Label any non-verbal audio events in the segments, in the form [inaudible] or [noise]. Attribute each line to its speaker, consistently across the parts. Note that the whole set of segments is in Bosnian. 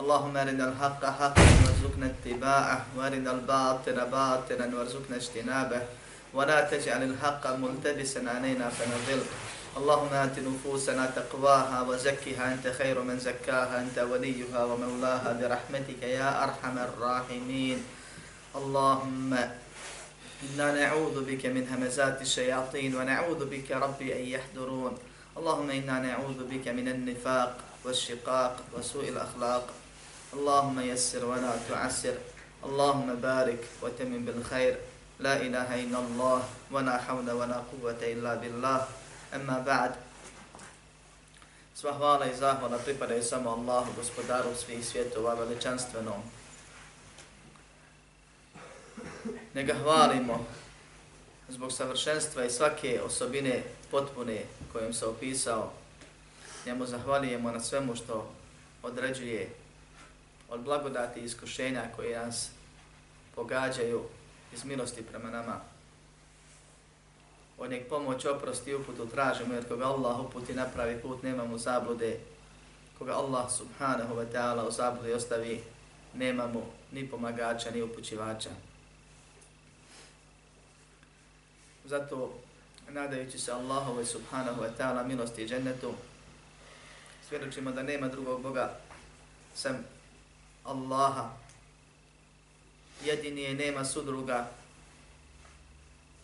Speaker 1: اللهم أرنا الحق حقا وارزقنا اتباعه وأرنا الباطل باطلا وارزقنا اجتنابه. ولا تجعل الحق ملتبسا علينا فنضل. اللهم آت نفوسنا تقواها وزكها أنت خير من زكاها أنت وليها ومولاها برحمتك يا أرحم الراحمين. اللهم إنا نعوذ بك من همزات الشياطين ونعوذ بك ربي أن يحضرون. اللهم إنا نعوذ بك من النفاق والشقاق وسوء الأخلاق. اللهم يسر ولا تعسر اللهم بارك وتم بالخير لا إله إلا الله ولا حول ولا قوة إلا بالله أما بعد Sva hvala i zahvala pripadaju samo Allahu, gospodaru svih svjetova, veličanstvenom. Ne ga hvalimo zbog savršenstva i svake osobine potpune kojom se opisao. Njemu zahvalijemo na svemu što određuje od blagodati i iskušenja koje nas pogađaju iz milosti prema nama. Od njeg pomoć, oprost i uputu tražimo, jer koga Allah uputi napravi put, nemamo zablude. Koga Allah subhanahu wa ta'ala u zabludi ostavi, nemamo ni pomagača, ni upućivača. Zato, nadajući se Allahove subhanahu wa ta'ala milosti i džennetu, svjedočimo da nema drugog Boga sem Allaha. Jedini je, nema sudruga.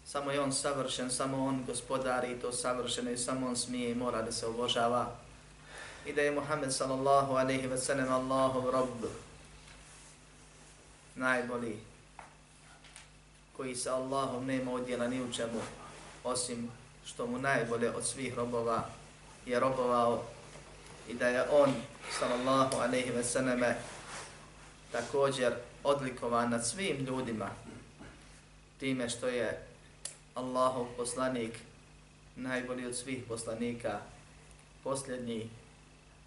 Speaker 1: Samo je on savršen, samo on gospodari to savršeno i samo on smije i mora da se obožava. I da je Muhammed sallallahu alaihi wa sallam Allahov rob najbolji koji sa Allahom nema odjela ni u čemu osim što mu najbolje od svih robova je robovao i da je on sallallahu alaihi ve selleme također odlikovan nad svim ljudima time što je Allahov poslanik najbolji od svih poslanika, posljednji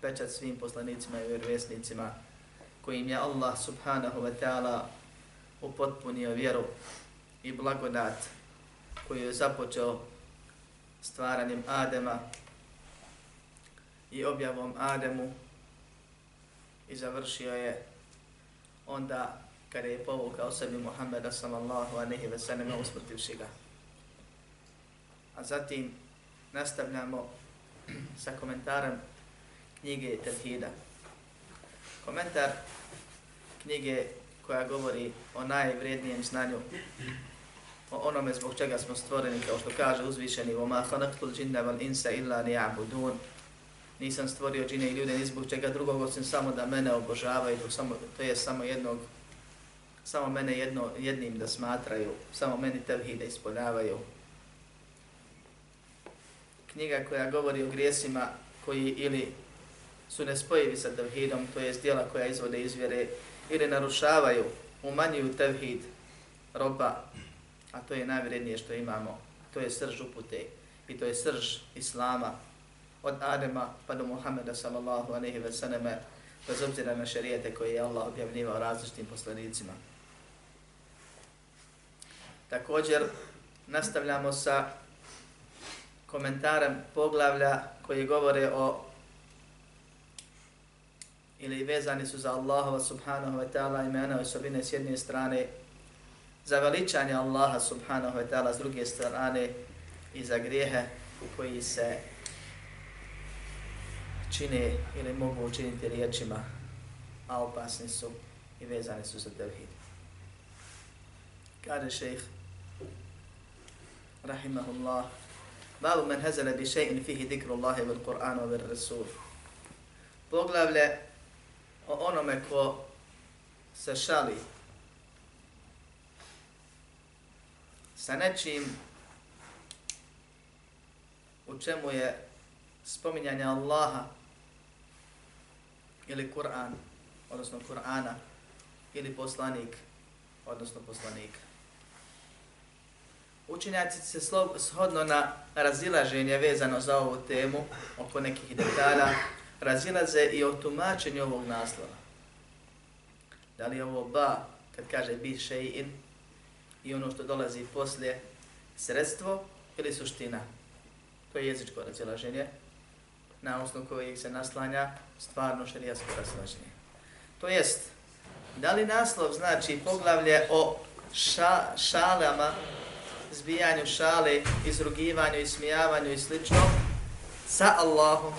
Speaker 1: pečat svim poslanicima i vjerovjesnicima kojim je Allah subhanahu wa ta'ala upotpunio vjeru i blagodat koju je započeo stvaranjem Adema i objavom Ademu i završio je onda kada je povukao sebi Muhammeda sallallahu aleyhi ve sallam usmrtivši ga. A zatim nastavljamo [clears throat] sa komentarem knjige Tevhida. Komentar knjige koja govori o najvrednijem znanju, o onome zbog čega smo stvoreni, kao što kaže uzvišeni وَمَا خَلَقْتُ الْجِنَّ وَالْإِنْسَ إِلَّا لِيَعْبُدُونَ Nisam stvorio džine i ljude ni zbog čega drugog osim samo da mene obožavaju, samo, to je samo jednog samo mene jedno, jednim da smatraju, samo meni tevhide ispoljavaju. Knjiga koja govori o grijesima koji ili su nespojivi sa tevhidom, to je djela koja izvode izvjere, ili narušavaju, umanjuju tevhid roba, a to je najvrednije što imamo, to je srž upute i to je srž Islama, od Adema pa do Muhammeda sallallahu aleyhi ve sallame, bez obzira na šarijete koje je Allah objavljivao različitim poslanicima. Također nastavljamo sa komentarem poglavlja koji govore o ili vezani su za Allahova subhanahu wa ta'ala imena i osobine s jedne strane, za veličanje Allaha subhanahu wa ta'ala s druge strane i za grijehe koji se čine ili mogu učiniti riječima, a opasni su i vezani su za tevhid. Kaže šejh, rahimahullah, babu men hazala bi še'in fihi dikru Allahe bil Kur'anu bil Rasul. Poglavlje o onome ko se šali sa nečim u čemu je spominjanje Allaha ili Kur'an, odnosno Kur'ana, ili poslanik, odnosno poslanika. Učenjaci se shodno na razilaženje vezano za ovu temu, oko nekih detalja, razilaze i o tumačenju ovog naslova. Da li ovo ba, kad kaže bi še'in, i ono što dolazi poslije, sredstvo ili suština? To je jezičko razilaženje, na osnovu kojeg se naslanja stvarno šerijatsko razilaženje. To jest, da li naslov znači poglavlje o ša, šalama, zbijanju šale, izrugivanju, ismijavanju i slično, sa Allahom,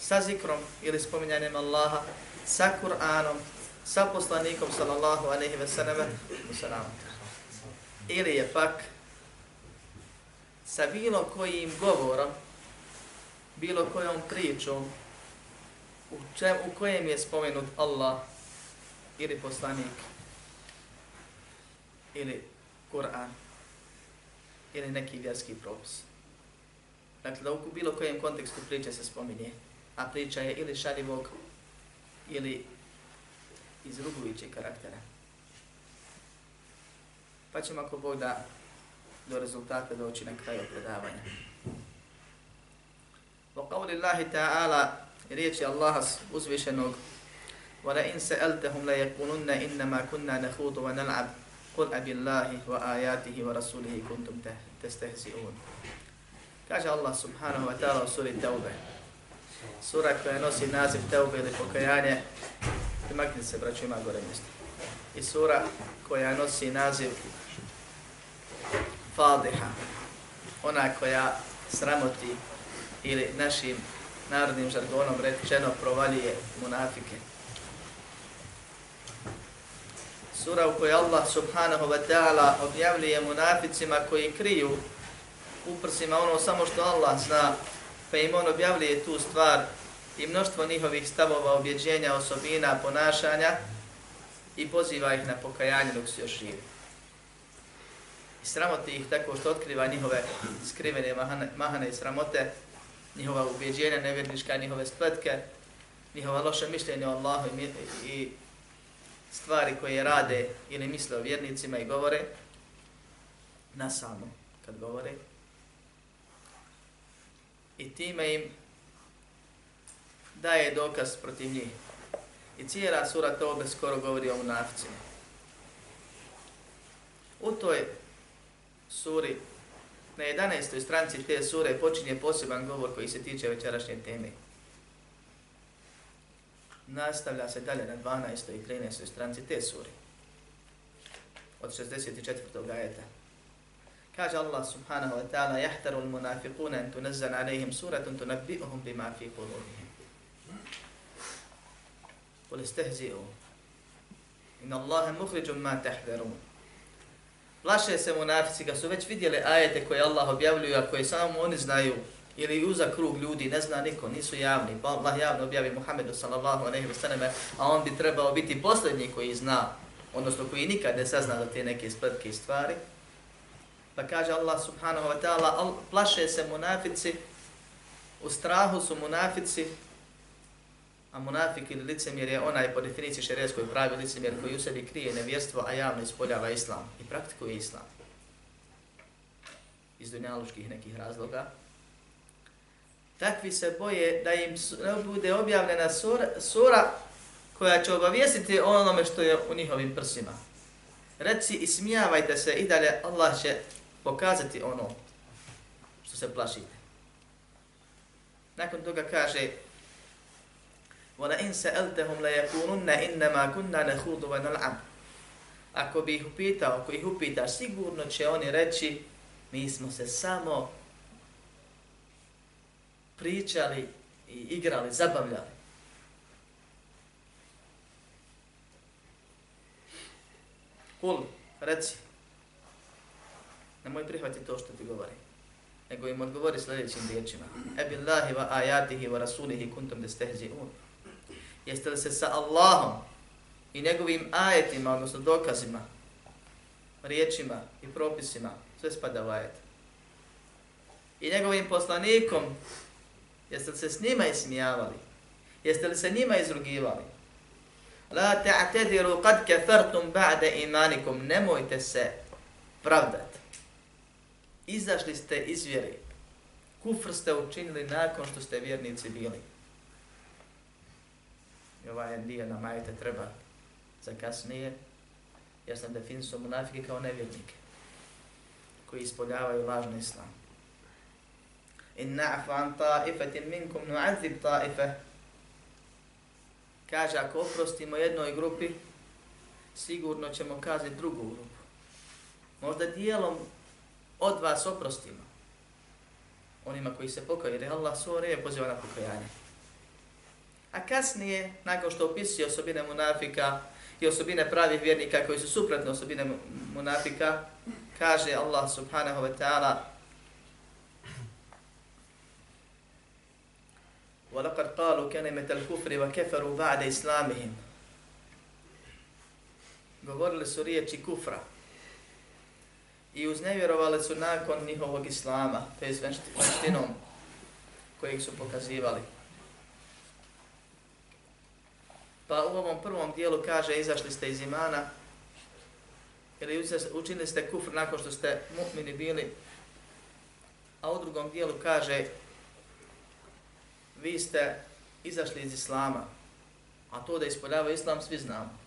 Speaker 1: sa zikrom ili spominjanjem Allaha, sa Kur'anom, sa poslanikom sallallahu alejhi ve sallam, ili je pak sa bilo kojim govorom, bilo kojom pričom, u, če, u kojem je spomenut Allah ili poslanik ili Kur'an ili neki vjerski propis. Dakle, da u bilo kojem kontekstu priče se spominje, a priča je ili šaljivog ili izrugujućeg karaktera. Pa ćemo ako Bog da do rezultata doći na kraju predavanja. Wa qawli Allahi ta'ala riječi Allaha uzvišenog وَلَئِنْ سَأَلْتَهُمْ لَيَقُولُنَّ إِنَّمَا كُنَّا نَخُوضُ وَنَلْعَبْ قُلْ أَبِ اللَّهِ وَآيَاتِهِ وَرَسُولِهِ كُنْتُمْ تَسْتَهْزِئُونَ Kaže Allah subhanahu wa ta'ala u suri Taube. Sura koja nosi naziv Taube ili pokajanje. Primaknite se, braću, ima gore mjesto. I sura koja nosi naziv Fadiha. Ona koja sramoti ili našim narodnim žargonom rečeno provalije munafike. Sura u kojoj Allah subhanahu wa ta'ala objavljuje munaficima koji kriju u prsima ono samo što Allah zna, pa im on objavljuje tu stvar i mnoštvo njihovih stavova, objeđenja, osobina, ponašanja i poziva ih na pokajanje dok su još živi. I sramoti ih tako što otkriva njihove skrivene mahane, mahane i sramote, njihova ubjeđenja nevjernička, njihove spletke, njihova loša mišljenja o Allahu i, i stvari koje rade ili misle o vjernicima i govore, na samo kad govore, i time im daje dokaz protiv njih. I cijela sura Tobe skoro govori o munaficima. U toj suri, na 11. stranci te sure, počinje poseban govor koji se tiče večerašnje teme. Nastavlja se dalje na 12. i 13. stranci te sure. Od 64. ajeta. Kaže Allah subhanahu wa ta'ala yahtaru al-munafiquna an tunazzala alayhim suratun tunabbi'uhum bima fi qulubihim. Qul istehzi'u. Inna Allaha mukhrijum ma tahdharun. Plaše se munafici kad su već vidjeli ajete koje Allah objavljuje, a koje samo oni znaju, ili uza krug ljudi, ne zna niko, nisu javni, pa Allah javno objavi Muhammedu sallallahu aleyhi wa sallam, a on bi trebao biti posljednji koji zna, odnosno koji nikad ne sazna da te neke spletke i stvari. Pa kaže Allah subhanahu wa ta'ala, plaše se munafici, u strahu su munafici, a munafik ili licemjer je onaj po definiciji šerijskoj pravi licemjer koji u sebi krije nevjerstvo, a javno ispoljava islam i praktikuje islam. Iz dunjaluških nekih razloga. Takvi se boje da im bude objavljena sura, sura koja će obavijestiti onome što je u njihovim prsima. Reci i smijavajte se i dalje, Allah će pokazati ono što se plašite. Nakon toga kaže وَلَا إِنْ سَأَلْتَهُمْ لَيَكُونُنَّ إِنَّمَا كُنَّا نَخُودُ وَنَلْعَمْ Ako bi ih upitao, ako ih upitaš, sigurno će oni reći mi smo se samo pričali i igrali, zabavljali. Kul, reci, nemoj prihvatiti to što ti govori. Nego im odgovori sljedećim riječima. E billahi wa ajatihi wa rasulihi kuntum destehzi un. Jeste li se sa Allahom i njegovim ajetima, odnosno dokazima, riječima i propisima, sve spada u ajet. I njegovim poslanikom, jeste li se s njima ismijavali? Jeste li se njima izrugivali? La ta'tadiru kad kafartum ba'da imanikum. Nemojte se pravdati. Izašli ste iz vjere. Kufr ste učinili nakon što ste vjernici bili. I ovaj dio na majete treba za kasnije, jer sam definisao munafike kao nevjernike koji ispoljavaju lažni islam. In na'fu an ta'ifatin minkum nu'azib ta'ife. Kaže, ako oprostimo jednoj grupi, sigurno ćemo kazniti drugu grupu. Možda dijelom od vas oprostimo. Onima koji se pokaju, jer Allah sore je poziva na pokajanje. A kasnije, nakon što opisuje osobine munafika i osobine pravih vjernika koji su suprotne osobine munafika, kaže Allah subhanahu wa ta'ala وَلَقَدْ قَالُوا كَنِمَةَ الْكُفْرِ وَكَفَرُوا بَعْدَ إِسْلَامِهِمْ Govorili su riječi kufra i uznevjerovali su nakon njihovog islama, to je vanštinom kojeg su pokazivali. Pa u ovom prvom dijelu kaže izašli ste iz imana ili učinili ste kufr nakon što ste mu'mini bili, a u drugom dijelu kaže vi ste izašli iz Islama, a to da ispoljava Islam svi znamo.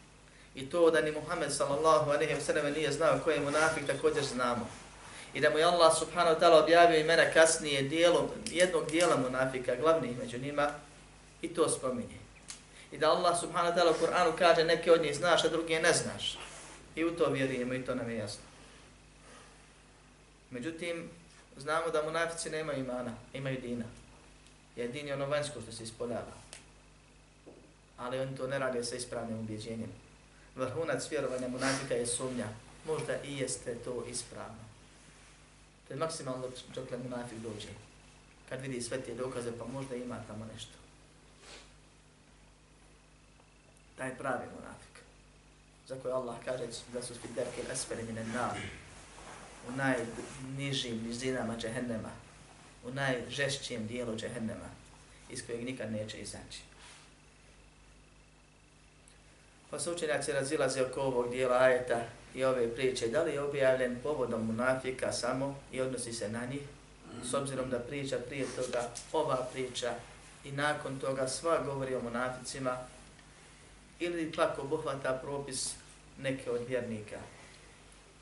Speaker 1: I to da ni Muhammed sallallahu alaihi wa sallam nije znao koji je munafik, također znamo. I da mu je Allah subhanahu wa ta'ala objavio imena kasnije dijelom, jednog dijela munafika, glavnih među njima, i to spominje. I da Allah subhanahu wa ta'ala u Kur'anu kaže neke od njih znaš, a druge ne znaš. I u to vjerujemo i to nam je jasno. Međutim, znamo da munafici nemaju imana, imaju dina. Jedini ono vanjsko što se ispoljava. Ali oni to ne rade sa ispravnim ubjeđenjem. Vrhunac vjerovanja munafika je sumnja. Možda i jeste to ispravno. To je maksimalno dokle munafik dođe. Kad vidi sve te dokaze, pa možda ima tamo nešto. Taj pravi munafik. Za koje Allah kaže da su svi derke esferi mine nar. U najnižim nizinama džehennema u najžešćijem dijelu džehennema, iz kojeg nikad neće izaći. Pa su učenjaci razilaze oko ovog dijela ajeta i ove priče, da li je objavljen povodom munafika samo i odnosi se na njih, s obzirom da priča prije toga, ova priča i nakon toga sva govori o munaficima, ili pak obuhvata propis neke od vjernika.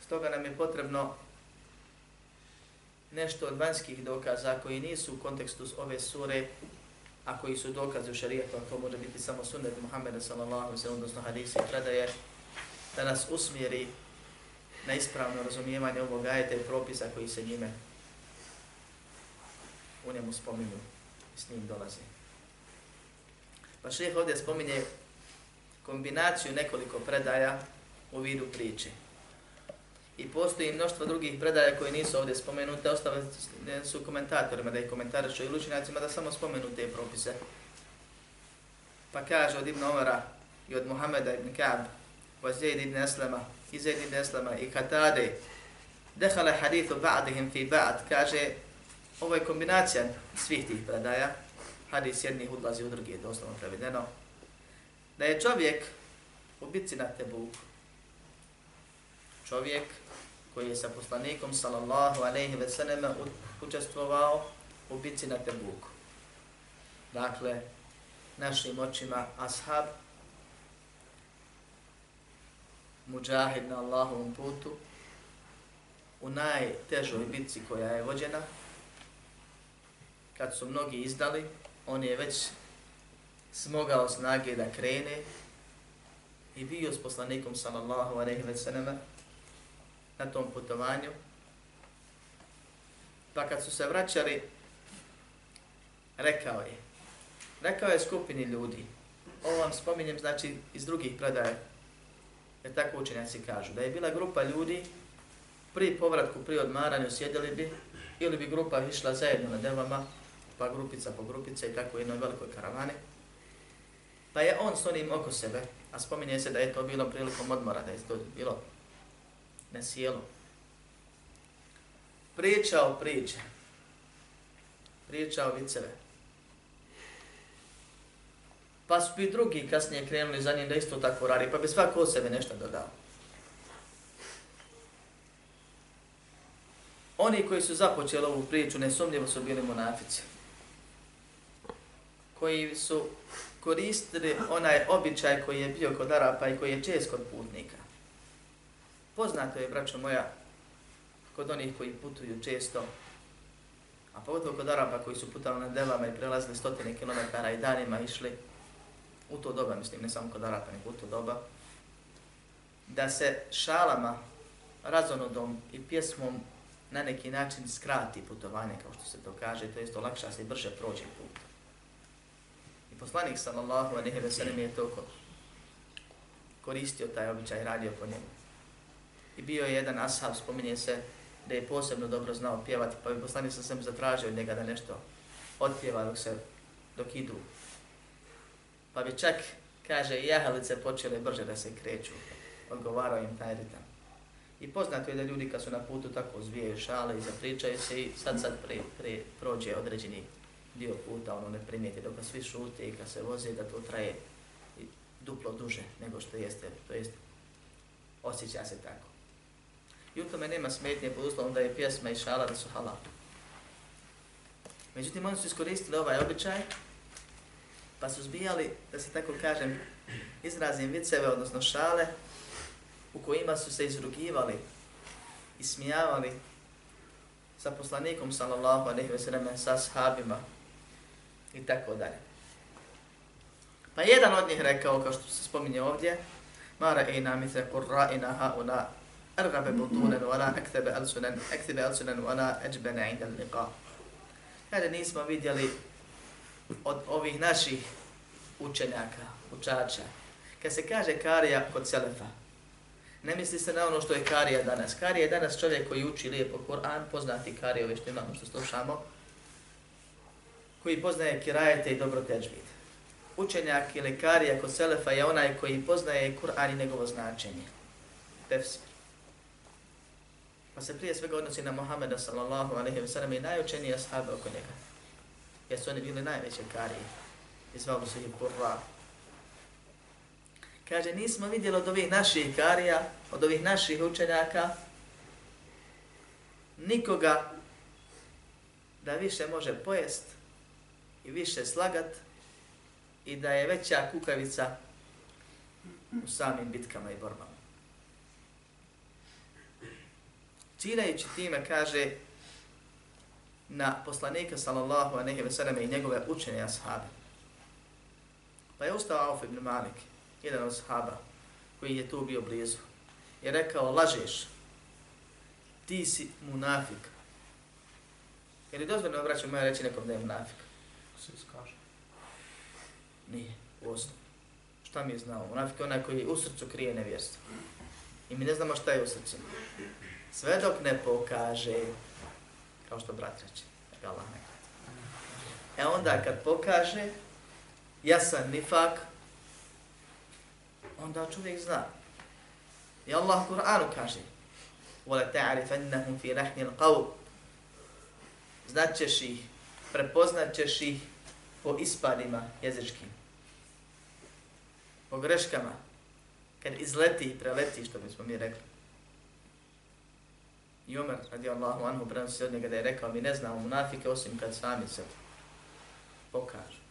Speaker 1: Stoga nam je potrebno nešto od vanjskih dokaza koji nisu u kontekstu ove sure, a koji su dokaze u šarijetu, a to može biti samo sunnet Muhammeda sallallahu sallam, odnosno hadisi i predaje, da nas usmjeri na ispravno razumijevanje ovog ajeta i propisa koji se njime u njemu spominju i s njim dolazi. Pa šeheh ovdje spominje kombinaciju nekoliko predaja u vidu priče. I postoji mnoštvo drugih predaja koje nisu ovdje spomenute, ostale su komentatorima da ih komentarišu i lučinacima da samo spomenu te propise. Pa kaže od Ibn Omara i od Muhameda ibn Ka'b, wa Zaid ibn Aslama, i Zaid ibn Aslama, i Katade, dehale hadithu ba'dihim fi ba'd, kaže, ovo je kombinacija svih tih predaja, hadis jednih odlazi u drugi, doslovno prevedeno, da je čovjek u bitci na Tebuku, čovjek koji je sa poslanikom sallallahu alaihi ve sallam učestvovao u bitci na Tebuku. Dakle, našim očima ashab, muđahid na Allahovom putu, u najtežoj bitci koja je vođena, kad su mnogi izdali, on je već smogao snage da krene i bio s poslanikom sallallahu alejhi ve sallam na tom putovanju. Pa kad su se vraćali, rekao je, rekao je skupini ljudi, ovo vam spominjem znači iz drugih predaje, jer tako učenjaci kažu, da je bila grupa ljudi, pri povratku, pri odmaranju sjedili bi, ili bi grupa išla zajedno na devama, pa grupica po grupica i tako u jednoj velikoj karavani. Pa je on s onim oko sebe, a spominje se da je to bilo prilikom odmora, da je to bilo na sjelu. Pričao priče. Pričao viceve. Pa su i drugi kasnije krenuli za njim da isto tako radi, pa bi svako o sebe nešto dodao. Oni koji su započeli ovu priču, nesumljivo su bili monafici. Koji su koristili onaj običaj koji je bio kod Arapa i koji je čest kod putnika. Poznato je, braćo moja, kod onih koji putuju često, a pogotovo kod Arapa koji su putali na delama i prelazili stotine kilometara i danima išli, u to doba, mislim, ne samo kod Arapa, nego u to doba, da se šalama, razonodom i pjesmom na neki način skrati putovanje, kao što se to kaže, to jest olakša se i brže prođe put. Poslanik sallallahu alejhi ve sellem je to koristio taj običaj radio po njemu. I bio je jedan ashab, spominje se, da je posebno dobro znao pjevati, pa bi poslanik sam sam zatražio od njega da nešto otpjeva dok se dok idu. Pa bi čak, kaže, jahalice počele brže da se kreću. Odgovarao im taj ritam. I poznato je da ljudi kad su na putu tako zvijaju šale i zapričaju se i sad sad pre, pre, prođe određeni dio puta, ono ne primijeti dok svi šute i kad se voze da to traje duplo duže nego što jeste, to jest osjeća se tako. I u tome nema smetnje pod uslovom da je pjesma i šala da su halal. Međutim, oni su iskoristili ovaj običaj, pa su zbijali, da se tako kažem, izrazim viceve, odnosno šale, u kojima su se izrugivali i smijavali sa poslanikom sallallahu alejhi ve sellem sa sahabima i tako dalje. Pa jedan od njih rekao, kao što se spominje ovdje, Mara ina mithe qurra'ina hauna argabe butunen wala aktebe alsunen, aktebe alsunen wala eđbene inda liqa. Kada nismo vidjeli od ovih naših učenjaka, učača, kad se kaže karija kod selefa, Ne misli se na ono što je karija danas. Karija je danas čovjek koji uči lijepo Kur'an, poznati karija ove što imamo, što slušamo, koji poznaje kirajete i dobro teđvid. Učenjak i lekari ako Selefa je onaj koji poznaje Kur'an i njegovo značenje. Tefsir. Pa se prije svega odnosi na Muhammeda sallallahu alaihi wa sallam i najučenije ashabe oko njega. Jer su oni bili najveće karije. I zvali su ih Kur'an. Kaže, nismo vidjeli od ovih naših karija, od ovih naših učenjaka, nikoga da više može pojest i više slagat i da je veća kukavica u samim bitkama i borbama. Cirajući time, kaže, na poslanika sallallahu a ve sallam i njegove učene ashabe. Pa je ustao Auf ibn Malik jedan od ashaba koji je tu bio blizu, je rekao, lažeš, ti si munafik. Jer je dozvoljno obraćati moja reći nekom da je munafik?
Speaker 2: Se skaže.
Speaker 1: Nije, u osnovu. Šta mi je znao? Munafik je onaj koji u srcu krije nevjerstvo. I mi ne znamo šta je u srcu. Sve dok ne pokaže, kao što brat reče, da Allah ne E onda kad pokaže, jasan nifak, onda čovjek zna. I Allah u Kur'anu kaže وَلَا تَعْرِفَنَّهُمْ فِي رَحْنِ الْقَوْمِ Znat ćeš ih, prepoznat ćeš ih po ispadima jezičkim. Po greškama. Kad izleti i preleti, što bismo mi rekli. I Umar, radi Allahu anhu, prenosi od njega da je rekao, mi ne znamo munafike osim kad sami se pokažu.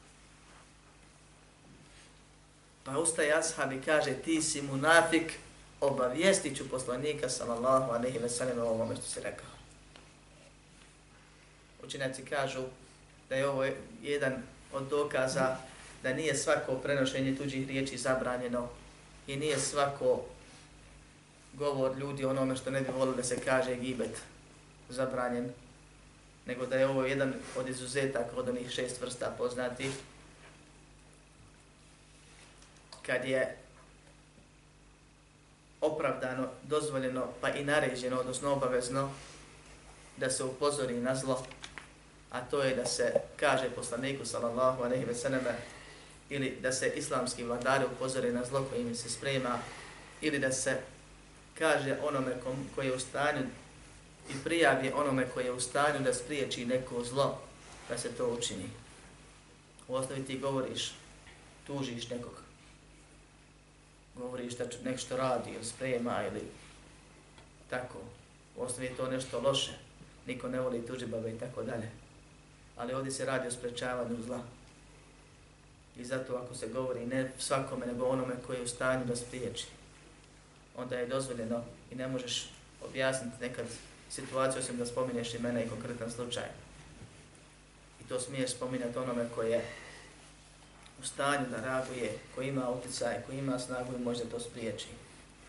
Speaker 1: Pa ustaje ashab i kaže, ti si munafik, obavijestit ću poslanika sallallahu alaihi ve sallam o ovome što si rekao. Učenjaci kažu da je ovo jedan od dokaza da nije svako prenošenje tuđih riječi zabranjeno i nije svako govor ljudi onome što ne bi volio da se kaže gibet zabranjen, nego da je ovo jedan od izuzetaka od onih šest vrsta poznati kad je opravdano, dozvoljeno, pa i naređeno, odnosno obavezno, da se upozori na zlo, a to je da se kaže poslaniku sallallahu alejhi ve selleme ili da se islamski vladari upozore na zlo koje im se sprema ili da se kaže onome kom, koji je u stanju i prijavi onome koji je u stanju da spriječi neko zlo da se to učini. U osnovi ti govoriš tužiš nekog, govoriš da nešto radi ili sprema ili tako, u osnovi je to nešto loše, niko ne voli tužibabe i tako dalje. Ali ovdje se radi o sprečavanju zla. I zato ako se govori ne svakome nego onome koji je u stanju da spriječi, onda je dozvoljeno i ne možeš objasniti nekad situaciju osim da spominješ imena i konkretan slučaj. I to smiješ spominjati onome koji je u stanju da reaguje, koji ima utjecaj, koji ima snagu i može to spriječi.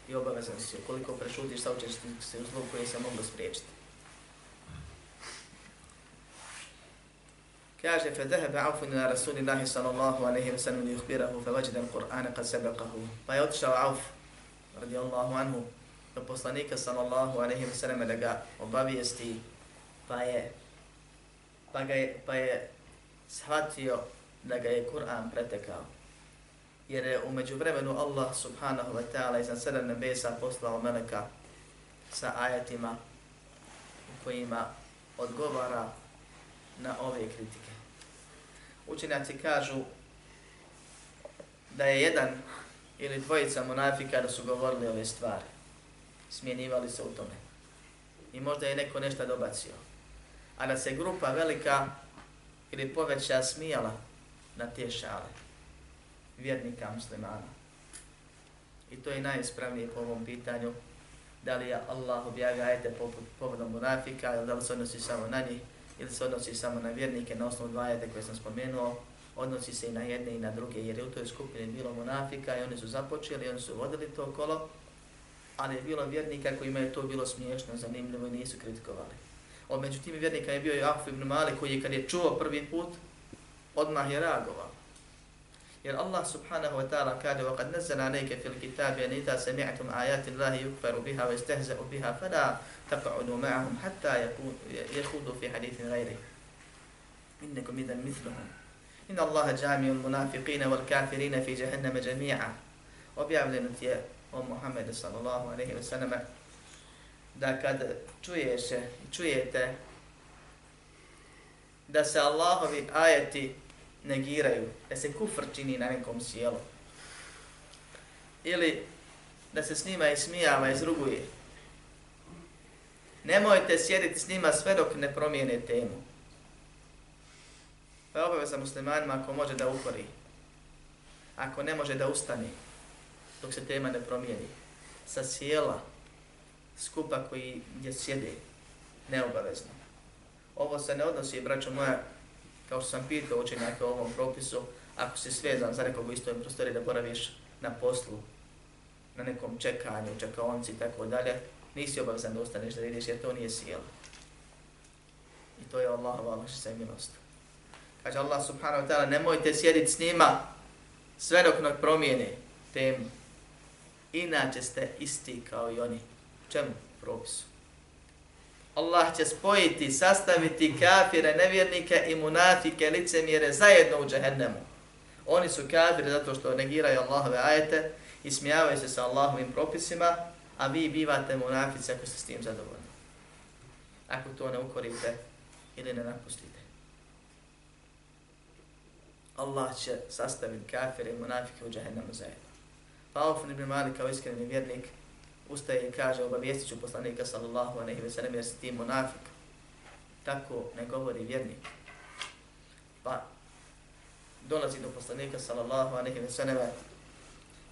Speaker 1: I obavezan si, koliko prešutiš, saučeš se u zlu koje se moglo spriječiti. Kaže, fe zahebe Aufun ila Rasulillahi sallallahu alaihi wa sallam li ukbirahu fe vajde al Qur'ana kad sebeqahu. Pa je otišao Auf, radijallahu anhu, do poslanika sallallahu alaihi wa sallam da ga obavijesti, pa je, pa ga je, pa je shvatio da ga je Kur'an pretekao. Jer je umeđu vremenu Allah subhanahu wa ta'ala iznad sedem nebesa poslao meleka sa ajatima u kojima odgovara na ove kritike. Učenjaci kažu da je jedan ili dvojica monafika da su govorili ove stvari. Smjenivali se u tome. I možda je neko nešto dobacio. A da se grupa velika ili poveća smijala na te šale vjernika muslimana. I to je najispravnije po ovom pitanju. Da li je Allah objavio ajete povodom munafika ili da li se odnosi samo na njih ili se odnosi samo na vjernike na osnovu dva ajete koje sam spomenuo odnosi se i na jedne i na druge, jer je u toj skupini bilo munafika i oni su započeli, oni su vodili to kolo, ali je bilo vjernika kojima je to bilo smiješno, zanimljivo i nisu kritikovali. Od među tim vjernika je bio i Ahuf ibn Malik koji je kad je čuo prvi put, odmah je reagovao. Jer Allah subhanahu wa ta'ala kaže وَقَدْ نَزَّلَ عَلَيْكَ فِي الْكِتَابِ أَنْ إِذَا سَمِعْتُمْ آيَاتِ اللَّهِ يُكْفَرُ بِهَا وَيَسْتَهْزَأُ بِهَا فَلَا تَقْعُدُوا مَعَهُمْ حَتَّى يَخُودُوا فِي حَدِيثٍ غَيْرِهِ. إِنَّكُمْ إِذًا مِثْلُهُمْ. إن الله جامع المنافقين والكافرين في جهنم جميعا. objavljeno ti Muhammedu sallallahu alaihi wa sallam da kad čuješ čujete da se Allahovi ajeti negiraju, da se kufr čini na nekom sjelu ili da se s njima ismijava, izruguje. Nemojte sjediti s njima sve dok ne promijene temu. Pa je obaveza muslimanima ako može da ukori. Ako ne može da ustane dok se tema ne promijeni. Sa sjela skupa koji gdje sjede neobavezno. Ovo se ne odnosi, braćo moja, kao što sam pitao učenjaka o ovom propisu, ako si svezan za nekog u istoj prostori da boraviš na poslu, na nekom čekanju, čekaonci i tako dalje, nisi obavezan da ustaneš da vidiš jer to nije sjelo. I to je Allahova lakšica i milost. Kaže Allah subhanahu wa ta'ala, nemojte sjediti s njima sve dok ne promijene temu. Inače ste isti kao i oni. Čemu? Propisu. Allah će spojiti, sastaviti kafire, nevjernike i munafike, licemjere zajedno u džahennemu. Oni su kafiri zato što negiraju Allahove ajete i smijavaju se sa Allahovim propisima, a vi bivate munafici ako ste s tim zadovoljni. Ako to ne ukorite ili ne napustite. Allah će sastaviti kafire i munafike u džahennemu zajedno. Pa Auf ibn Malik kao iskreni vjernik ustaje i kaže obavijestit ću poslanika sallallahu aleyhi ve sallam jer si ti munafik. Tako ne govori vjernik. Pa dolazi do poslanika sallallahu aleyhi ve sallam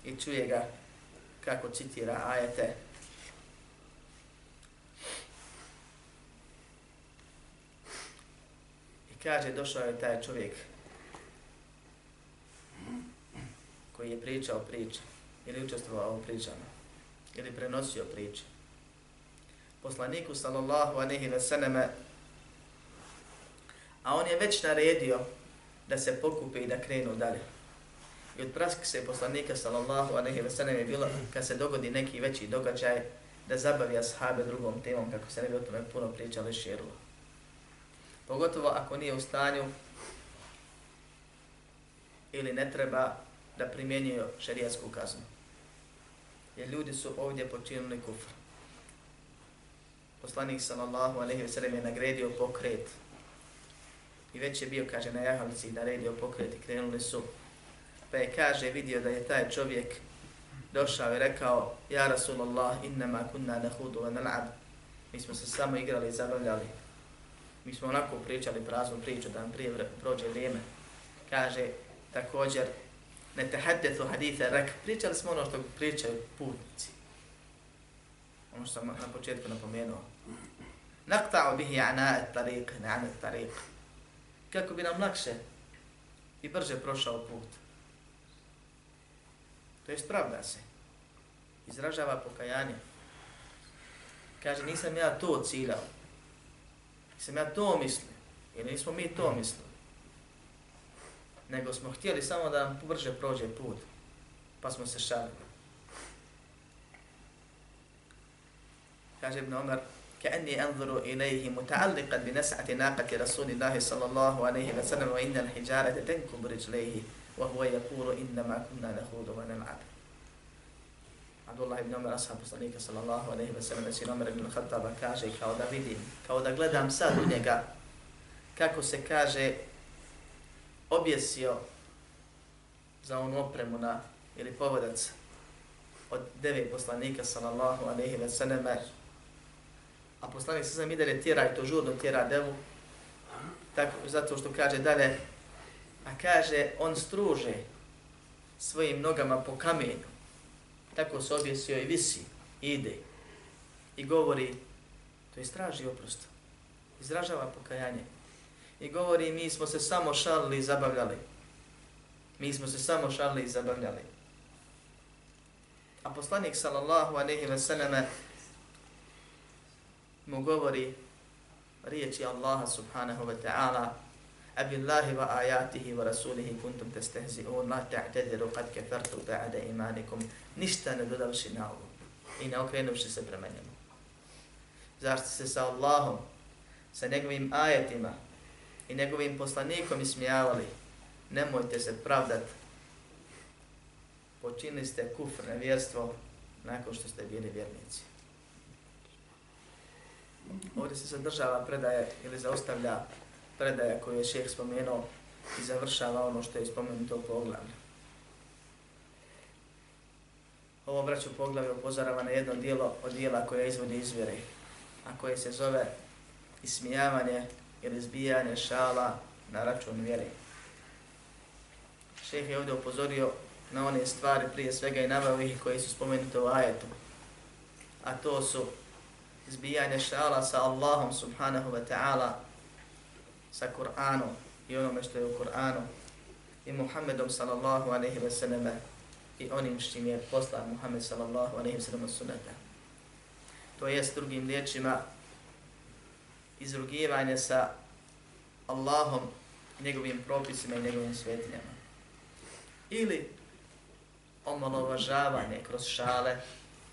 Speaker 1: i čuje ga kako citira ajete. I kaže došao je taj čovjek koji je pričao priče ili učestvovao u pričama ili prenosio priče. Poslaniku sallallahu anehi ve seneme a on je već naredio da se pokupe i da krenu dalje. I od praske poslanika sallallahu anehi ve seneme je bilo kad se dogodi neki veći događaj da zabavi ashabe drugom temom kako se ne bi o tome puno pričalo i širilo. Pogotovo ako nije u stanju ili ne treba da primjenjuje šerijasku kaznu. Jer ljudi su ovdje počinili kufr. Poslanik sallallahu alaihi ve sellem je nagredio pokret. I već je bio, kaže, na jahalici naredio pokret i krenuli su Pa je kaže, vidio da je taj čovjek došao i rekao, Ja Rasulullah, innama kunna nahudu wa nal'ab. Mi smo se samo igrali i zabavljali. Mi smo onako pričali praznu priču da nam prije prođe vrijeme. Kaže, također, ne tehadethu haditha rek, pričali smo ono što pričaju putnici. Ono što sam na početku napomenuo. Nakta'u bihi ana'at tariq, na'anat tariq. Kako bi nam lakše i brže prošao put. To je spravda se. Izražava pokajanje. Kaže, nisam ja to ciljao. Nisam ja to mislio. Ili nismo mi to mislili nego smo htjeli samo da nam brže prođe put, pa smo se šalili. Kaže Ibn Umar, كأني أنظر إليه متعلقا بنسعة ناقة رسول الله صلى الله عليه وسلم وإن الحجارة تنكب رجليه وهو يقول إنما كنا نخوض ونلعب عبد الله بن عمر أصحاب صليك صلى الله عليه وسلم نسي عمر بن الخطاب kaže kao da vidim, kao da gledam sad u njega kako se kaže objesio za onu opremu na, ili povodac od devet poslanika sallallahu alaihi ve sallam a poslanik se znam i dalje tjera i to žurno tjera devu tako, zato što kaže dalje a kaže on struže svojim nogama po kamenu. Tako se objesio i visi ide i govori to je straži oprost. Izražava pokajanje i govori mi smo se samo šalili i zabavljali. Mi smo se samo šalili i zabavljali. A poslanik sallallahu aleyhi ve selleme mu govori riječi Allaha subhanahu wa ta'ala Abillahi wa ajatihi wa rasulihi kuntum testehzi'un la ta'tadiru qad kefartu ba'da imanikum ništa ne dodavši na ovo i ne okrenuvši se prema njemu. Zašto se sa Allahom, sa njegovim ajetima, i njegovim poslanikom ismijavali, nemojte se pravdat, počinili ste kufr, nevjerstvo, nakon što ste bili vjernici. Ovdje se zadržava predaje ili zaostavlja predaja koju je šeheh spomenuo i završava ono što je spomenuto u poglavlju. Ovo braću poglavlje upozorava na jedno dijelo od dijela koje izvodi izvjere, a koje se zove ismijavanje ili zbijanje šala na račun vjere. Šeh je ovdje upozorio na one stvari prije svega i navao ih koji su spomenute u ajetu. A to su zbijanje šala sa Allahom subhanahu wa ta'ala, sa Kur'anom i onome što je u Kur'anu i Muhammedom sallallahu alaihi wa sallam i onim što je poslan Muhammed sallallahu alaihi wa sallam sunnata. To jest drugim riječima izrugivanje sa Allahom, njegovim propisima i njegovim svetinjama. Ili omalovažavanje kroz šale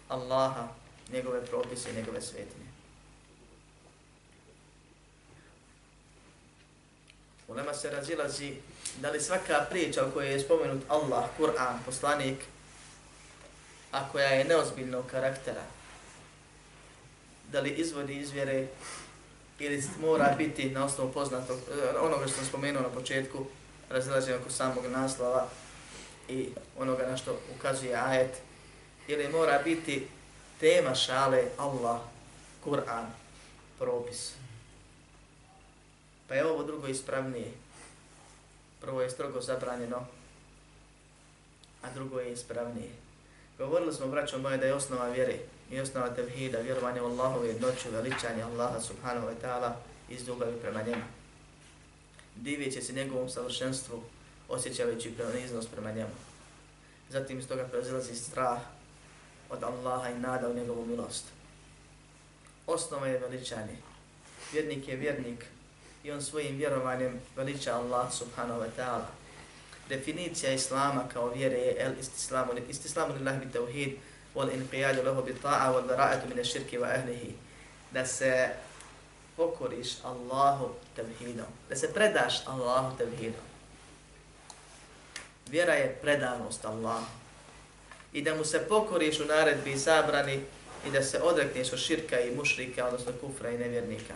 Speaker 1: Allaha, njegove propise i njegove svetinje. U nama se razilazi da li svaka priča u kojoj je spomenut Allah, Kur'an, poslanik, a koja je neozbiljnog karaktera, da li izvodi izvjere ili mora biti na osnovu poznatog, e, onoga što sam spomenuo na početku, razilaženje oko samog naslova i onoga na što ukazuje ajet, ili mora biti tema šale Allah, Kur'an, propis. Pa je ovo drugo ispravnije. Prvo je strogo zabranjeno, a drugo je ispravnije. Govorili smo, braćo moje, da je osnova vjere i osnova tevhida, vjerovanje u Allahovu jednoću, veličanje Allaha subhanahu wa ta'ala iz ljubavi prema njemu. Divit se njegovom savršenstvu, osjećavajući preniznost prema njemu. Zatim iz toga prezilazi strah od Allaha i nada u njegovu milost. Osnova je veličanje. Vjernik je vjernik i on svojim vjerovanjem veliča Allah subhanahu wa ta'ala. Definicija Islama kao vjere je el istislamu, istislamu lillahi bi tevhid, والانقياد له lahu bi ta'a الشرك وأهله min ash-shirki wa ahlihi da se pokoriš Allahu tevhidom da se predaš Allahu tevhidom vjera je predanost Allahu i da mu se pokoriš u naredbi i zabrani i da se odrekneš od širka i mušrika, odnosno kufra i nevjernika.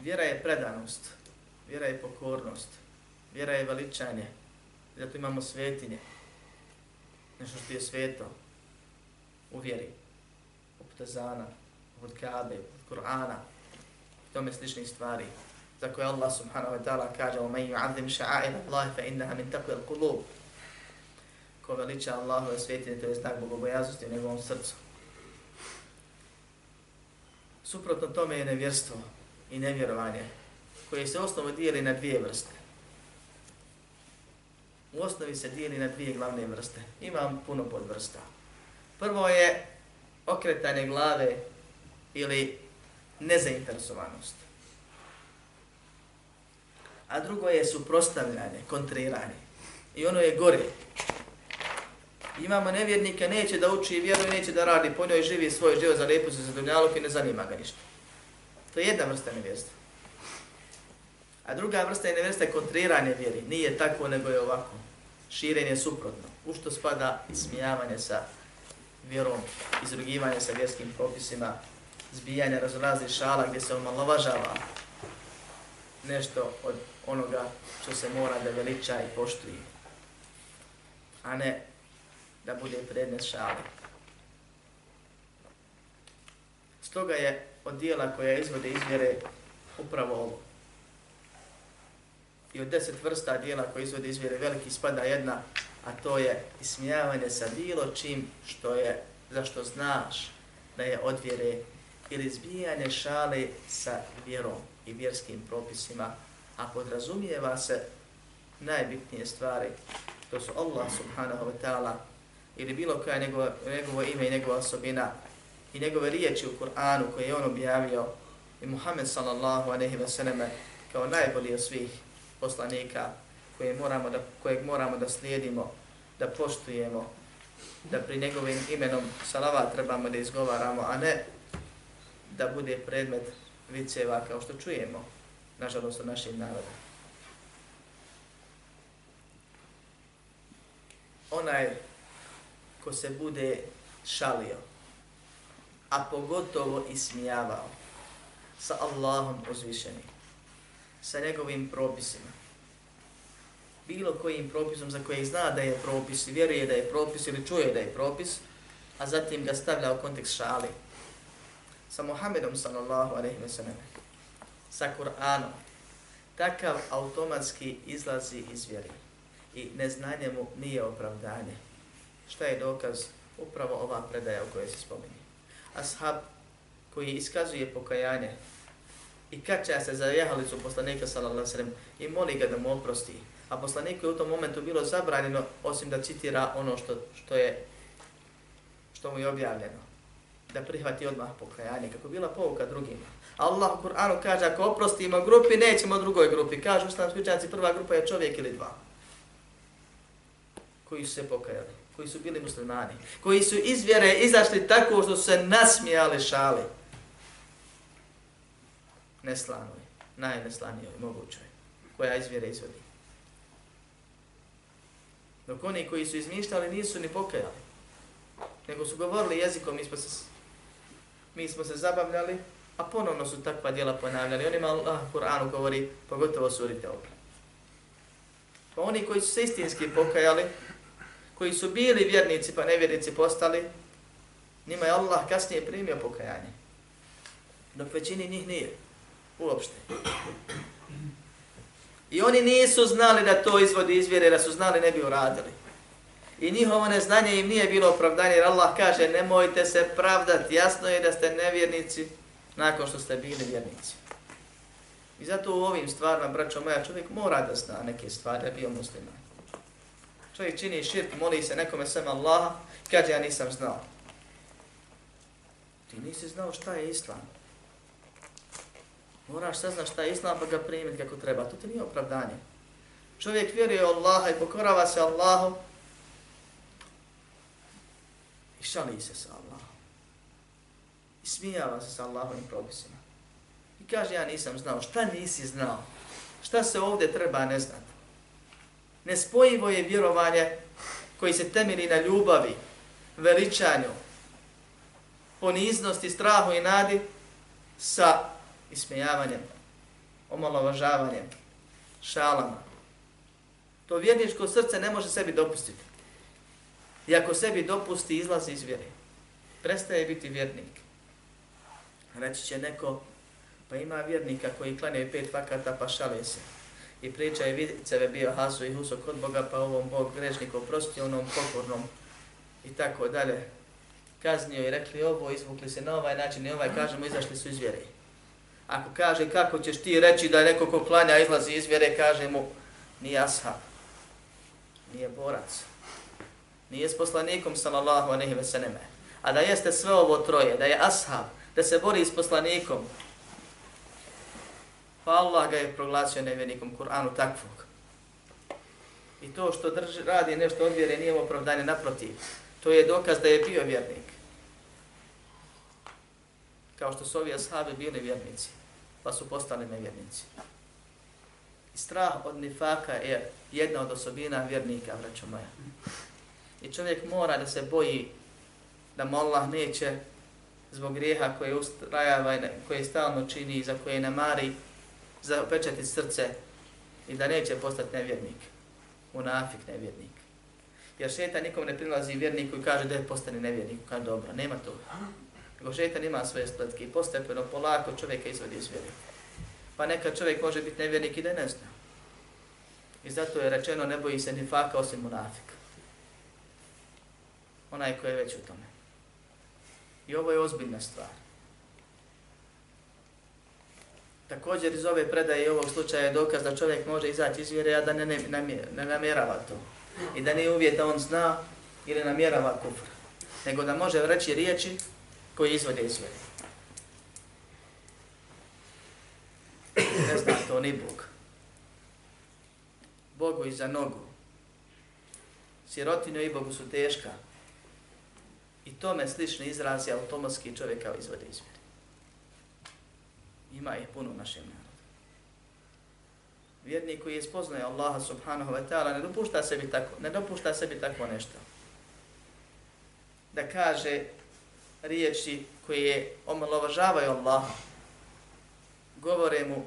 Speaker 1: Vjera je predanost, vjera je pokornost, Vjera je veličanje. Zato imamo svetinje Nešto što je sveto. U vjeri. Poput Azana, poput Kabe, poput Kur'ana. Tome sličnih stvari. Za koje Allah subhanahu wa ta'ala kaže وَمَنْ يُعَذِّمْ شَعَائِنَ اللَّهِ فَإِنَّهَا مِنْ تَقْوِ الْقُلُوبِ Ko veliča Allahove svetinje, to je znak bogobojaznosti u njegovom srcu. Suprotno tome je nevjerstvo i nevjerovanje, koje se osnovu dijeli na dvije vrste. U osnovi se dijeli na dvije glavne vrste. Imam puno podvrsta. Prvo je okretanje glave ili nezainteresovanost. A drugo je suprostavljanje, kontriranje. I ono je gore. Imamo nevjernike, neće da uči vjeru i neće da radi po njoj, živi svoj život za lijepu za zadunjalog i ne zanima ga ništa. To je jedna vrsta nevjerstva. A druga vrsta je nevjerstva je kontriranje vjeri. Nije tako, nego je ovako. Širenje suprotno. U što spada smijavanje sa vjerom, izrugivanje sa vjerskim propisima, zbijanje raznoraznih šala gdje se omalovažava nešto od onoga što se mora da veliča i poštuje. A ne da bude predmet šali. Stoga je od dijela koja izvode izvjere upravo ovo. I od deset vrsta dijela koje izvode izvjere veliki spada jedna, a to je ismijavanje sa bilo čim što je, zašto znaš da je od vjere ili zbijanje šale sa vjerom i vjerskim propisima, a podrazumijeva se najbitnije stvari, to su Allah subhanahu wa ta'ala ili bilo koja njegovo, njegovo ime i njegova osobina i njegove riječi u Kur'anu koje je on objavio i Muhammed sallallahu aleyhi ve selleme kao najbolji od svih poslanika koje moramo da, kojeg moramo da slijedimo, da poštujemo, da pri njegovim imenom salavat trebamo da izgovaramo, a ne da bude predmet viceva kao što čujemo, nažalost, od našim naroda. Onaj ko se bude šalio, a pogotovo ismijavao sa Allahom uzvišenim, sa njegovim propisima, bilo kojim propisom za koje zna da je propis, vjeruje da je propis ili čuje da je propis, a zatim ga stavlja u kontekst šali, sa Muhammedom sallallahu alaihi wa sallam, sa Kur'anom, takav automatski izlazi iz vjeri i neznanje mu nije opravdanje. Šta je dokaz? Upravo ova predaja o kojoj se spominje. Ashab koji iskazuje pokajanje i kača se za jahalicu poslanika sallallahu sallam i moli ga da mu oprosti. A poslaniku je u tom momentu bilo zabranjeno osim da citira ono što, što je što mu je objavljeno. Da prihvati odmah pokajanje kako bila pouka drugima. Allah u Kur'anu kaže ako oprostimo grupi nećemo drugoj grupi. Kažu islamski učenci prva grupa je čovjek ili dva koji su se pokajali koji su bili muslimani, koji su iz vjere izašli tako što su se nasmijali šali. Neslanoj, najneslanijoj, mogućoj, koja izvjere izvodi. Dok oni koji su izmišljali nisu ni pokajali, nego su govorili jezikom, mi smo se, mi smo se zabavljali, a ponovno su takva djela ponavljali. Onima Allah Kur'anu govori, pogotovo surite opre. Pa oni koji su se istinski pokajali, koji su bili vjernici pa nevjernici postali, njima je Allah kasnije primio pokajanje. Dok većini njih nije. Uopšte. I oni nisu znali da to izvodi izvjere, da su znali ne bi uradili. I njihovo neznanje im nije bilo opravdanje, jer Allah kaže nemojte se pravdati, jasno je da ste nevjernici nakon što ste bili vjernici. I zato u ovim stvarima, braćo moja, čovjek mora da zna neke stvari, da bio musliman. Čovjek čini širk, moli se nekome sem Allaha, kaže ja nisam znao. Ti nisi znao šta je Islam. Moraš saznat šta je Islam pa ga primiti kako treba. To ti nije opravdanje. Čovjek vjeruje Allaha i pokorava se Allahu i šali se sa Allahom. I smijava se sa Allahovim propisima. I kaže ja nisam znao. Šta nisi znao? Šta se ovdje treba ne znati? Nespojivo je vjerovanje koji se temeli na ljubavi, veličanju, poniznosti, strahu i nadi sa ismejavanjem, omalovažavanjem, šalama, To vjerničko srce ne može sebi dopustiti. I ako sebi dopusti, izlazi iz vjere. Prestaje biti vjernik. Reći će neko, pa ima vjernika koji klanjaju pet vakata pa šale se. I priča je vidiceve bio Hasu i Huso kod Boga, pa ovom Bog grešnik oprosti, onom pokornom i tako dalje. Kaznio i rekli ovo, izvukli se na ovaj način i ovaj, kažemo, izašli su iz vjere. Ako kaže kako ćeš ti reći da neko ko klanja izlazi iz vjere, kaže mu, nije ashab, nije borac, nije s poslanikom sallallahu anehi ve seneme. A da jeste sve ovo troje, da je ashab, da se bori s poslanikom, pa Allah ga je proglasio nevjernikom Kur'anu takvog. I to što drži, radi nešto od vjere nije opravdanje naprotiv. To je dokaz da je bio vjernik. Kao što su ovi ashabi bili vjernici, pa su postali nevjernici. I strah od nifaka je jedna od osobina vjernika, vraću moja. I čovjek mora da se boji da mu Allah neće zbog grijeha koje ustrajava, koje stalno čini i za koje ne mari, zapečati srce i da neće postati nevjernik. Munafik nevjernik. Jer šeta nikom ne prilazi vjerniku i kaže da je postane nevjernik. Kaže dobro, nema to. Nego šetan ima svoje spletke i postepeno, polako čovjeka izvodi iz vjeri. Pa neka čovjek može biti nevjernik i da ne zna. I zato je rečeno ne boji se ni faka osim munafika. Onaj ko je već u tome. I ovo je ozbiljna stvar. Također iz ove predaje i ovog slučaja je dokaz da čovjek može izaći iz vjere, a da ne, ne, ne, namjerava to. I da nije uvjet da on zna ili namjerava kufr. Nego da može reći riječi koji izvode iz vjere. Ne zna to ni Bog. Bogu iza nogu. Sirotinu i Bogu su teška. I tome slični izrazi automatski čovjeka izvode iz vjere. Ima ih puno u našem narodu. Vjernik koji je spoznaje Allaha subhanahu wa ta'ala ne dopušta sebi tako, ne dopušta sebi tako nešto. Da kaže riječi koje omalovažavaju Allah, govore mu,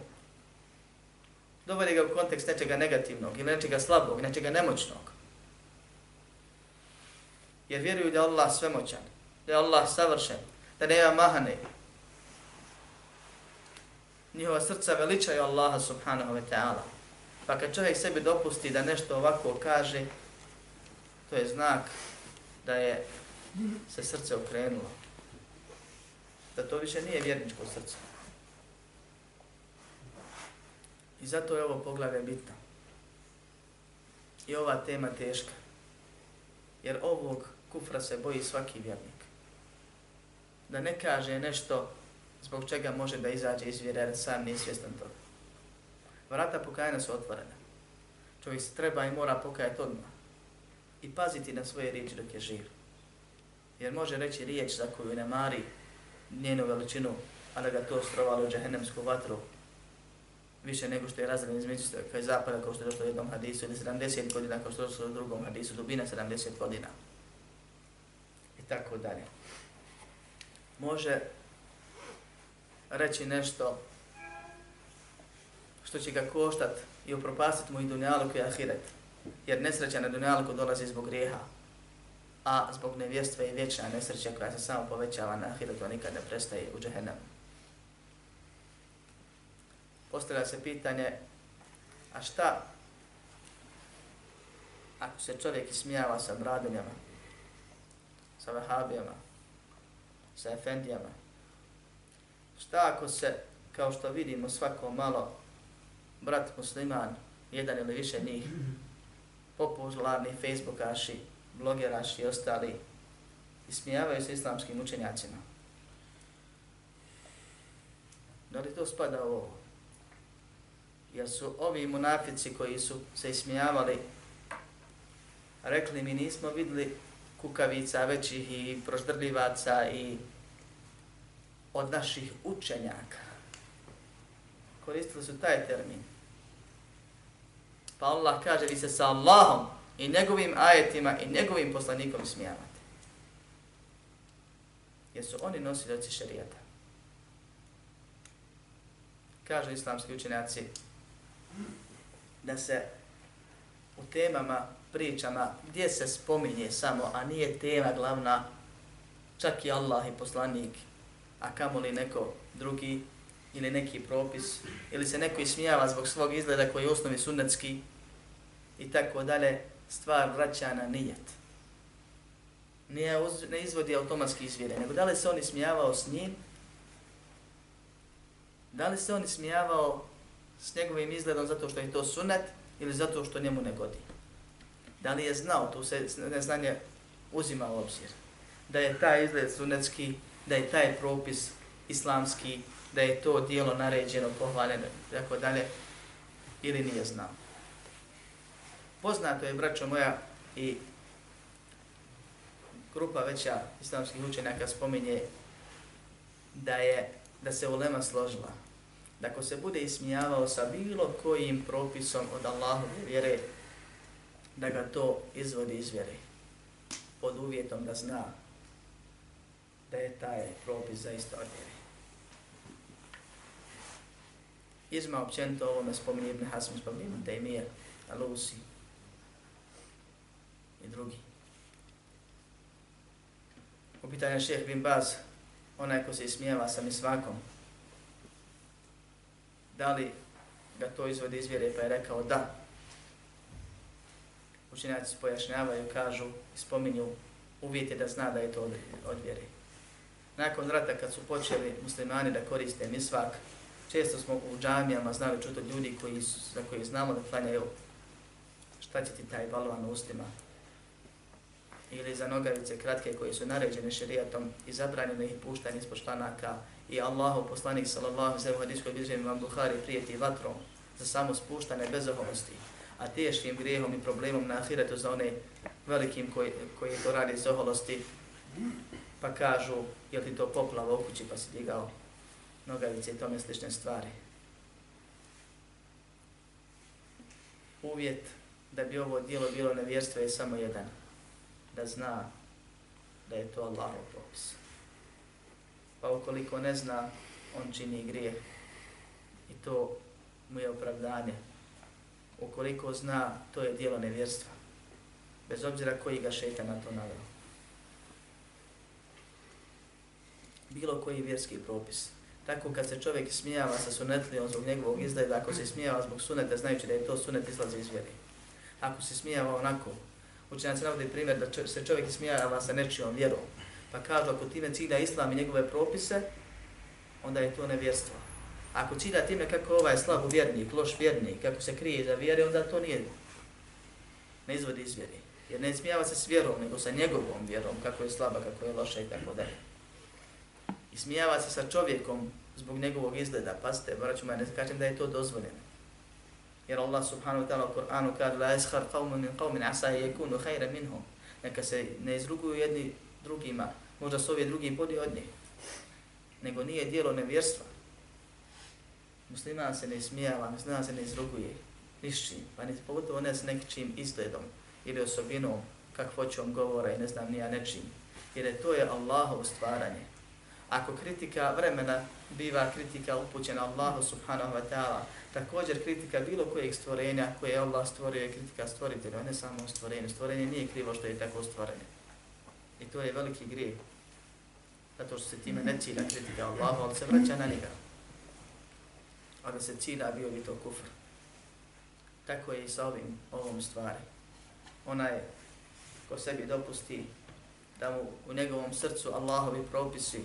Speaker 1: dovode ga u kontekst nečega negativnog ili nečega slabog, nečega nemoćnog. Jer vjeruju da je Allah svemoćan, da je Allah savršen, da nema mahane, njihova srca veličaju Allaha subhanahu wa ta'ala. Pa kad čovjek sebi dopusti da nešto ovako kaže, to je znak da je se srce okrenulo. Da to više nije vjerničko srce. I zato je ovo poglavlje bitno. I ova tema teška. Jer ovog kufra se boji svaki vjernik. Da ne kaže nešto zbog čega može da izađe iz vjere, jer sam nije svjestan toga. Vrata pokajanja su otvorena. Čovjek se treba i mora pokajati odmah. I paziti na svoje riječi dok je živ. Jer može reći riječ za koju ne mari njenu veličinu, ali ga to strovalo u džahennemsku vatru više nego što je razredno između sve, kao je zapada, kao što je došlo u jednom hadisu, ili 70 godina, kao što je došlo u drugom hadisu, dubina 70 godina. I tako dalje. Može reći nešto što će ga koštat i upropastit mu i dunjaluk i ahiret. Jer nesreća na dunjalu dolazi zbog grijeha, a zbog nevjestva i vječna nesreća koja se samo povećava na ahiretu, nikad ne prestaje u džehennemu. Postavlja se pitanje, a šta ako se čovjek ismijava sa bradinjama, sa vahabijama, sa efendijama, Šta ako se, kao što vidimo svako malo, brat musliman, jedan ili više njih, popularni facebookaši, blogeraši i ostali, ismijavaju se islamskim učenjacima. Da li to spada u ovo? Jer su ovi munafici koji su se ismijavali, rekli mi nismo vidli kukavica većih i proždrljivaca i od naših učenjaka. Koristili su taj termin. Pa Allah kaže, vi se sa Allahom i njegovim ajetima i njegovim poslanikom smijavate. Jer su oni nosili šerijata. šarijata. Kažu islamski učenjaci da se u temama, pričama, gdje se spominje samo, a nije tema glavna, čak i Allah i poslanik, a kamoli neko drugi, ili neki propis, ili se neko ismijava zbog svog izgleda koji je osnovi sunnetski, i tako dalje, stvar vraća na nijet. Nije, ne izvodi automatski izvjere, nego da li se on ismijavao s njim, da li se on ismijavao s njegovim izgledom zato što je to sunnet, ili zato što njemu ne godi. Da li je znao, tu se neznanje uzima u obzir, da je taj izgled sunnetski, da je taj propis islamski, da je to dijelo naređeno, pohvaljeno, tako dalje, ili nije znao. Poznato je, braćo moja, i grupa veća islamskih učenjaka spominje da je da se ulema složila da ako se bude ismijavao sa bilo kojim propisom od Allahove vjere, da ga to izvodi iz vjere. Pod uvjetom da zna da je taj propis zaista od vjere. Izma općenito ovome spominje Ibn Hasim, spominje Ibn Taymiyyah, Alusi i drugi. U pitanju šeheh bin Baz, onaj ko se ismijeva sa misvakom, da li ga to izvodi iz vjere, pa je rekao da. Učenjaci pojašnjavaju, kažu i spominju uvjeti da zna da je to od, od vjere. Nakon rata kad su počeli muslimani da koriste misvak, često smo u džamijama znali čuti od ljudi koji su, za koji znamo da klanjaju šta će ti taj balovan u ustima, ili za nogavice kratke koje su naređene šerijatom i zabranjeno ih puštanje ispod štanaka i Allahu poslanik sallallahu alejhi ve sellem bilježi imam Buhari prijeti vatrom za samo spuštanje bezoholosti, a teškim grijehom i problemom na ahiretu za one velikim koji, koji to radi iz oholosti, pa kažu, je li to poplava u kući pa si digao nogavice i tome slične stvari. Uvjet da bi ovo dijelo bilo nevjerstvo je samo jedan – da zna da je to Allahov propis. Pa ukoliko ne zna, on čini grijeh i to mu je opravdanje. Ukoliko zna, to je dijelo nevjerstva. Bez obzira koji ga šeta na to naveo. Bilo koji vjerski propis. Tako kad se čovjek smijava sa sunetlijom zbog njegovog izgleda, ako se smijava zbog suneta, znajući da je to sunet izlazi iz vjeri. Ako se smijava onako, Učenjaci navode primjer da se čovjek ismijava sa nečijom vjerom. Pa kažu, ako time cilja islam i njegove propise, onda je to nevjerstvo. Ako cilja time kako ovaj slab vjernik, loš vjernik, kako se krije za vjere, onda to nije, ne izvodi iz vjeri. Jer ne ismijava se s vjerom, nego sa njegovom vjerom, kako je slaba, kako je loša i tako dalje. Ismijava se sa čovjekom zbog njegovog izgleda. Pazite, braću ne kažem da je to dozvoljeno. Jer Allah subhanahu wa ta'ala u Kur'anu kaže la yaskhar qawmun min qawmin asa yakunu khayran minhum. Neka se ne izruguju jedni drugima, možda su ovi drugi bolji od njih. Nego nije dijelo nevjerstva. Musliman se ne smijava, musliman se ne izruguje nišćim, pa ni pogotovo ne s nekim izgledom ili osobinom, kakvoćom govora i ne znam nija nečim. Jer je to je Allahovo stvaranje. Ako kritika vremena biva kritika upućena Allahu subhanahu wa ta'ala, također kritika bilo kojeg stvorenja koje je Allah stvorio je kritika stvoritelja, ne samo stvorenje. Stvorenje nije krivo što je tako stvoreno. I to je veliki grijeh. Zato što se time ne cilja kritika Allahu, ali se vraća na njega. A da se cilja bio bi to kufr. Tako je i sa ovim, ovom stvari. Onaj ko sebi dopusti da mu u njegovom srcu Allahovi propisi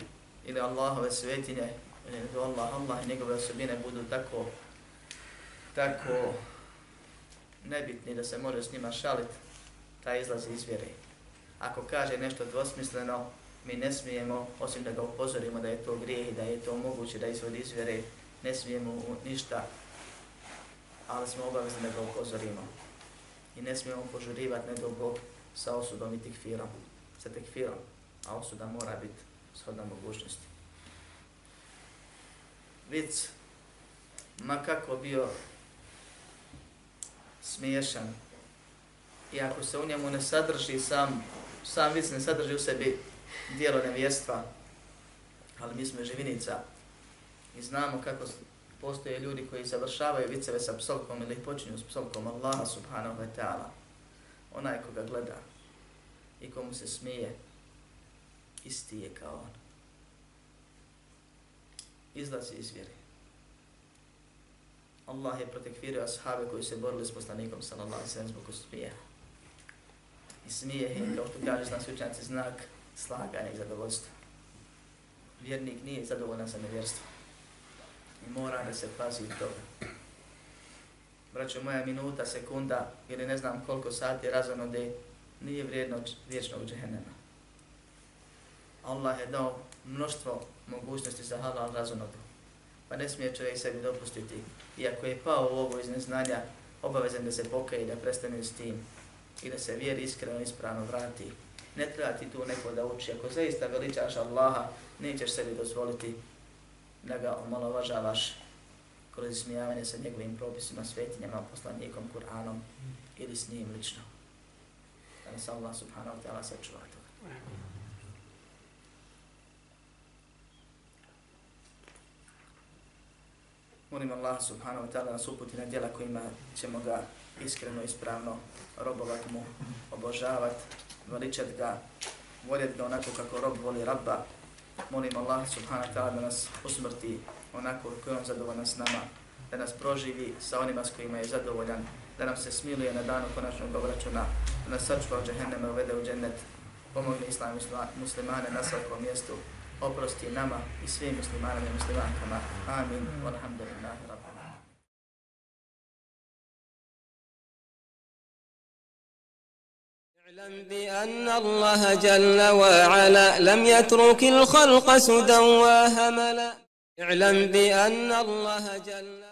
Speaker 1: ili Allahove svetinje, ili Allah, Allah i njegove osobine budu tako, tako nebitni da se može s njima šaliti, taj izlazi iz vjere. Ako kaže nešto dvosmisleno, mi ne smijemo, osim da ga upozorimo da je to grijeh i da je to moguće da izvodi iz vjere, ne smijemo ništa, ali smo obavezni da ga upozorimo. I ne smijemo požurivati nego Bog sa osudom i tikfirom, sa tekfirom, a osuda mora biti shodno mogućnosti. Vic, ma kako bio smiješan, i ako se u njemu ne sadrži sam, sam vic ne sadrži u sebi dijelo nevjestva, ali mi smo živinica i znamo kako postoje ljudi koji završavaju viceve sa psovkom ili počinju s psovkom Allaha subhanahu wa ta'ala. Onaj koga gleda i komu se smije, isti je kao on. Izlazi iz vjere. Allah je protekvirio ashabe koji se borili s poslanikom sallallahu alaihi sallam zbog smije. I smijeh je, kao što kaže na slučajnici, znak slaganja i zadovoljstva. Vjernik nije zadovoljan sa nevjerstvom. I mora da se pazi toga. Braćo, moja minuta, sekunda ili ne znam koliko sati razonode nije vrijedno vječnog džehennema. Allah je dao mnoštvo mogućnosti za halal razonodu. Pa ne smije čovjek sebi dopustiti. Iako je pao u ovo iz neznanja, obavezan da se pokaje i da prestane s tim i da se vjeri iskreno ispravno vrati. Ne treba ti tu neko da uči. Ako zaista veličaš Allaha, nećeš sebi dozvoliti da ga omalovažavaš kroz ismijavanje sa njegovim propisima, svetinjama, poslanikom, Kur'anom ili s njim lično. Da nas Allah subhanahu wa ta'ala sačuva toga. Molim Allah subhanahu wa ta'ala nas uputi na djela kojima ćemo ga iskreno, ispravno robovat mu, obožavat, veličat ga, voljet ga onako kako rob voli rabba. Molim Allah subhanahu wa ta'ala da nas usmrti onako koji on zadovoljan s nama, da nas proživi sa onima s kojima je zadovoljan, da nam se smiluje na danu konačnog obračuna, da nas sačuva u džehennema, uvede u džennet, pomogne islam muslimane na svakom mjestu, oprosti nama i svim muslimanama i muslimankama. Amin. Alhamdulillah.
Speaker 3: اعلم بأن الله جل وعلا لم يترك الخلق سدى وهملا اعلم بأن الله جل